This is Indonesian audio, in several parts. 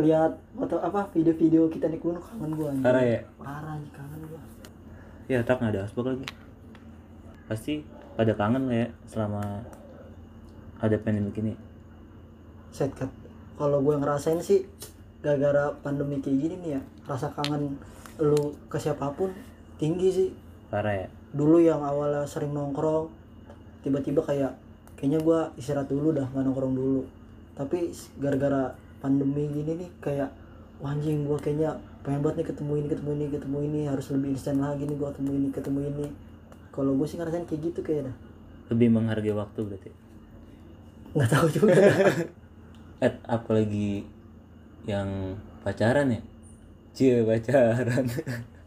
lihat foto apa video-video kita naik gunung kangen gua anjing. Parah ya? parah anjing, kangen gua Ya tak nggak ada asbak lagi. Pasti pada kangen lah ya selama ada pandemi ini. set cut kalau gue ngerasain sih gara-gara pandemi kayak gini nih ya rasa kangen lu ke siapa pun tinggi sih Parah ya? Dulu yang awalnya sering nongkrong tiba-tiba kayak kayaknya gua istirahat dulu dah nggak nongkrong dulu tapi gara-gara pandemi gini nih kayak wah anjing gue kayaknya pengen banget nih ketemu ini ketemu ini ketemu ini harus lebih instan lagi nih gue ketemu ini ketemu ini kalau gue sih ngerasain kayak gitu kayaknya Lebih menghargai waktu berarti. nggak tahu juga Eh, apalagi yang pacaran ya? Cie pacaran.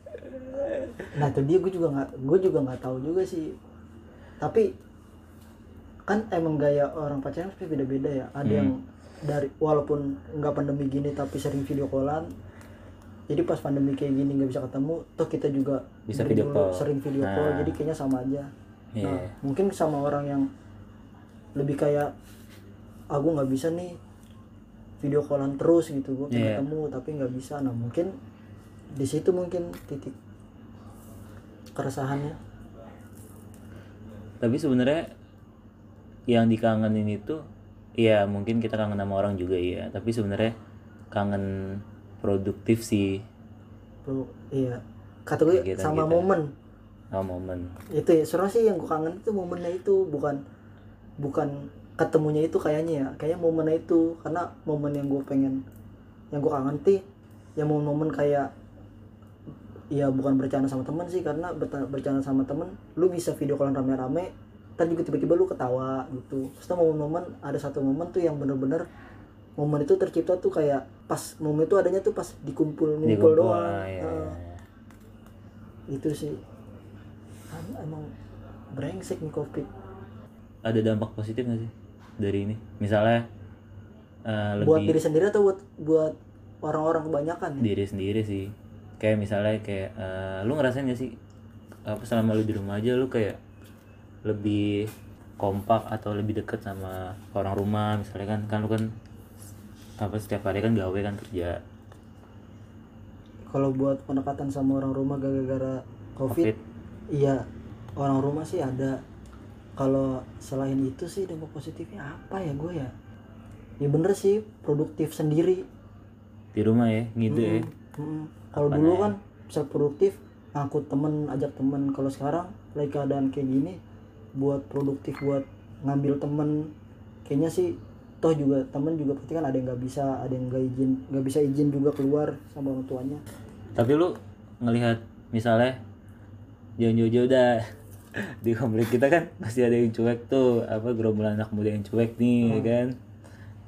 nah itu dia gue juga nggak gue juga nggak tahu juga sih tapi kan emang gaya orang pacaran pasti beda-beda ya ada Hmm. yang dari walaupun nggak pandemi gini tapi sering video callan jadi pas pandemi kayak gini nggak bisa ketemu toh kita juga Bisa video call. sering video Nah. call jadi kayaknya sama aja Iya. nah mungkin sama orang yang lebih kayak aku nggak bisa nih video callan terus gitu gue pengen Iya. ketemu tapi nggak bisa nah mungkin di situ mungkin titik keresahannya? Tapi sebenarnya yang dikangenin itu ya mungkin kita kangen sama orang juga ya, tapi sebenarnya kangen produktif sih. Bro, iya. Kata gue Kegiatan sama kita. momen. Sama momen. itu ya sebenarnya sih yang gue kangen itu momennya itu bukan bukan ketemunya itu kayaknya ya. Kayak momennya itu karena momen yang gue pengen yang gue kangen sih ya momen-momen kayak ya bukan bercanda sama temen sih karena bercanda sama temen lu bisa video callan rame-rame ntar juga tiba-tiba lu ketawa gitu terus tuh momen-momen ada satu momen tuh yang bener-bener momen itu tercipta tuh kayak pas momen itu adanya tuh pas dikumpul Di ngumpul doang ya, ya. itu sih kan emang brengsek nih covid Ada dampak positif nggak sih dari ini? Misalnya eh, lebih buat diri sendiri atau buat buat orang-orang kebanyakan ya? diri sendiri sih kayak misalnya kayak eh, lu ngerasain gak sih apa selama lu di rumah aja lu kayak lebih kompak atau lebih deket sama orang rumah? Misalnya kan kan lu kan apa setiap hari kan gawe kan kerja. Kalau buat pendekatan sama orang rumah gara-gara covid, covid. iya orang rumah sih ada. Kalau selain itu sih dampak positifnya apa ya gue ya? Ya bener sih produktif sendiri. Di rumah ya gitu ya. Mm-mm. Kalau dulu namanya? kan bisa produktif ngangkut temen ajak temen. Kalau sekarang lagi keadaan kayak gini buat produktif buat ngambil temen. Kayaknya sih toh juga temen juga pasti kan ada yang nggak bisa ada yang nggak izin nggak bisa izin juga keluar sama orang tuanya. Tapi lu ngelihat misalnya jauh-jauh dah di komplek kita kan pasti ada yang cuek tuh. Apa gerombolan anak muda yang cuek nih kan?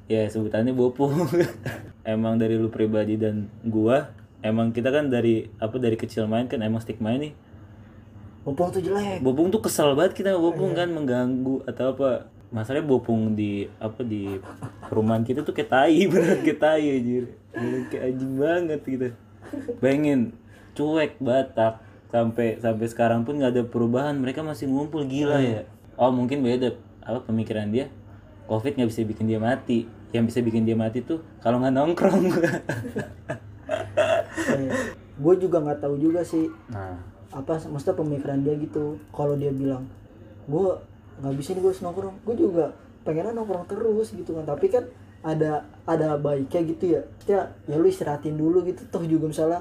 Ya sebutannya bopung emang dari lu pribadi dan gua emang kita kan dari apa dari kecil main kan emang stigma ini Bopong tuh jelek. Bopung tuh kesel banget kita sama bopung kan mengganggu atau apa. Masalahnya bopung di apa di perumahan kita tuh kayak tai beneran kayak tai anjir. Beneran kayak anjing banget gitu. Bayangin cuek batak. Sampai sampai sekarang pun nggak ada perubahan. Mereka masih ngumpul gila ya. Oh mungkin beda apa pemikiran dia. Covid nggak bisa bikin dia mati. Yang bisa bikin dia mati tuh kalau nggak nongkrong gue juga nggak tahu juga sih. Nah. Apa maksudnya pemikiran dia gitu kalau dia bilang gue nggak bisa nih gue nongkrong. Gue juga pengennya nongkrong terus gitu kan tapi kan ada ada baiknya gitu ya. Ya ya lu istirahatin dulu gitu. Toh juga misalnya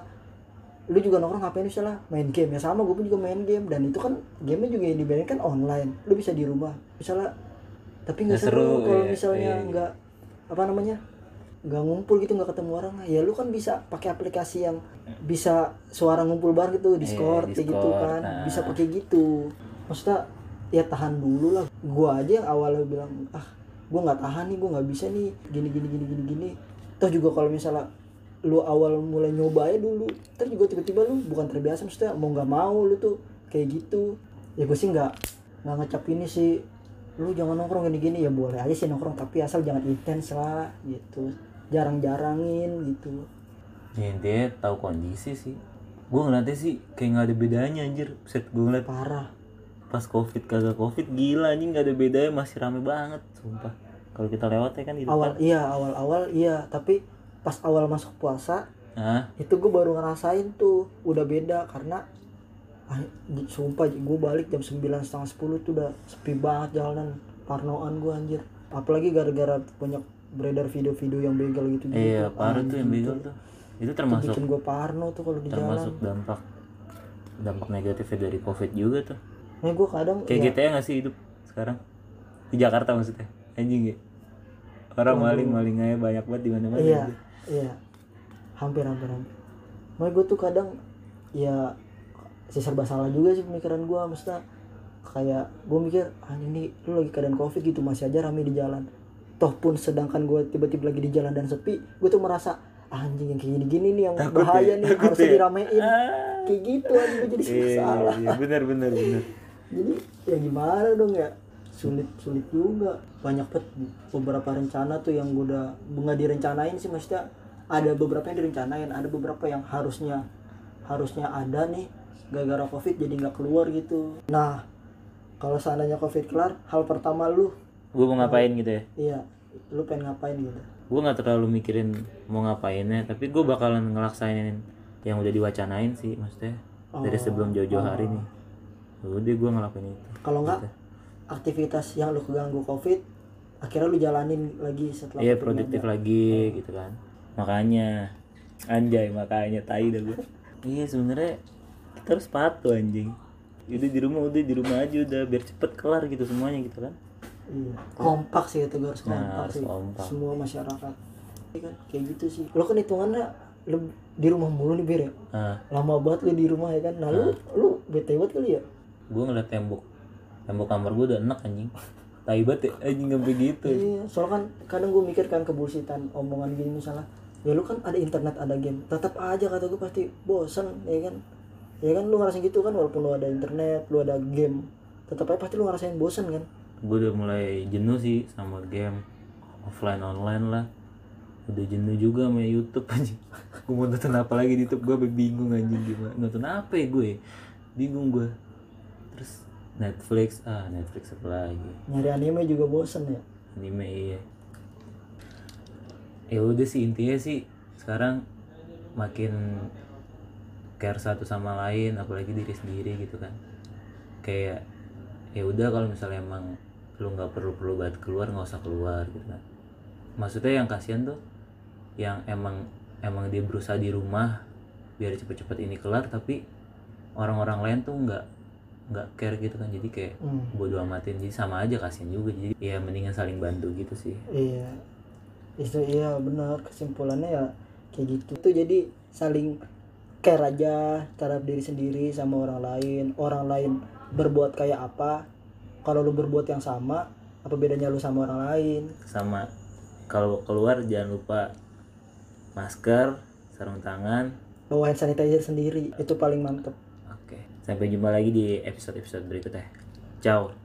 lu juga nongkrong ngapain misalnya? Main game. Ya sama gue pun juga main game. Dan itu kan gamenya juga yang dimainin kan online. Lu bisa di rumah. Misalnya tapi nggak seru, seru, kalau iya, misalnya iya. nggak apa namanya nggak ngumpul gitu nggak ketemu orang ya lu kan bisa pakai aplikasi yang bisa suara ngumpul bareng gitu Discord kayak gitu Discord, kan. nah. bisa pakai gitu. Maksudnya ya tahan dulu lah. Gua aja yang awalnya bilang ah gua nggak tahan nih gua nggak bisa nih. Gini gini gini gini gini. Toh juga kalau misalnya lu awal mulai nyoba aja dulu terus juga tiba-tiba lu bukan terbiasa maksudnya mau nggak mau lu tuh kayak gitu. Ya gue sih nggak nggak ngecap ini sih. Lu jangan nongkrong gini-gini. Ya boleh aja sih nongkrong tapi asal jangan intens lah gitu jarang-jarangin gitu. Ya, dia tahu kondisi sih. Gue ngeliatnya sih kayak nggak ada bedanya anjir. Set gue ngeliat parah. Pas covid kagak covid gila anjing nggak ada bedanya. Masih rame banget sumpah. Kalau kita lewat ya kan di awal iya awal awal iya. Tapi pas awal masuk puasa nah itu gue baru ngerasain tuh udah beda. Karena ah, sumpah gue balik jam 9 setengah 10 tuh udah sepi banget jalanan. Parnoan gue anjir. Apalagi gara-gara banyak beredar video-video yang begal gitu gitu iya parah tuh yang begal tuh. Itu termasuk bikin gue parno tuh kalau di jalan. termasuk dampak dampak negatifnya dari covid juga tuh. Nah gue kadang kayak ya, gitu ya nggak sih hidup sekarang? Di Jakarta maksudnya. Anjing ya. Orang maling maling aja banyak banget di mana mana iya iya. Hampir hampir hampir. Makanya gue tuh kadang ya sih serba salah juga sih pemikiran gue maksudnya kayak gue mikir ah ini lu lagi keadaan covid gitu masih aja rame di jalan toh pun sedangkan gue tiba-tiba lagi di jalan dan sepi gue tuh merasa ah, anjing yang kayak gini-gini nih yang Takut bahaya ya, nih harusnya ya. diramein. Ah. kayak gitu aja gue jadi serba iya salah iya benar benar benar jadi ya gimana dong ya? Sulit sulit juga. Banyak banget beberapa rencana tuh yang gue udah nggak direncanain sih maksudnya. Ada beberapa yang direncanain ada beberapa yang harusnya harusnya ada nih. Gara-gara covid jadi nggak keluar gitu. Nah kalau seandainya covid kelar hal pertama lu gue mau ngapain gitu ya? Iya lu pengen ngapain gitu? Gue nggak terlalu mikirin mau ngapainnya tapi gue bakalan ngelaksainin yang udah diwacanain sih maksudnya dari sebelum jauh-jauh hari nih. Udah gue ngelakuin itu kalau nggak aktivitas yang lu keganggu covid akhirnya lu jalanin lagi setelah iya produktif lagi gitu kan. Makanya anjay makanya tai dah gue iya sebenarnya kita harus patuh anjing. Udah di rumah udah di rumah aja udah biar cepet kelar gitu semuanya gitu kan Iya. kompak sih itu harus Nah, kompak harus sih. kompak. semua masyarakat. Iya kan? Kayak gitu sih. Lo kan hitungannya lu di rumah mulu nih bir ya? Nah lama banget lu di rumah ya kan? Nah lu lu bete banget kali ya? Gue ngeliat tembok. Tembok kamar gue udah enak anjing. Tai banget ya anjing sampai gitu. Iya soalnya kan kadang gue mikir kan kebullshitan omongan gini misalnya. Ya lu kan ada internet ada game. Tetap aja kata gue pasti bosan ya kan? Ya kan lu ngerasain gitu kan walaupun lu ada internet lu ada game. Tetap aja pasti lu ngerasain bosan kan gue udah mulai jenuh sih sama game offline online lah. Udah jenuh juga sama YouTube anjing. Gue mau nonton apa lagi di YouTube? Gue bingung anjing gimana. Nonton apa ya gue bingung gue terus Netflix ah Netflix apa lagi? Nyari anime juga bosan ya? Anime iya. Ya udah sih intinya sih sekarang makin care satu sama lain apalagi diri sendiri gitu kan. Kayak ya udah kalau misalnya emang lu nggak perlu perlu banget keluar nggak usah keluar gitu kan maksudnya yang kasihan tuh yang emang emang dia berusaha di rumah biar cepet-cepet ini kelar tapi orang-orang lain tuh nggak nggak care gitu kan jadi kayak hmm. bodo amatin jadi sama aja kasihan juga jadi ya mendingan saling bantu gitu sih Iya. Itu iya benar kesimpulannya ya kayak gitu. Itu jadi saling care aja terhadap diri sendiri sama orang lain. Orang lain berbuat kayak apa? Kalau lu berbuat yang sama, apa bedanya lu sama orang lain? sama kalau keluar jangan lupa masker sarung tangan Bawa hand sanitizer sendiri. Itu paling mantep. oke sampai jumpa lagi di episode episode berikutnya ciao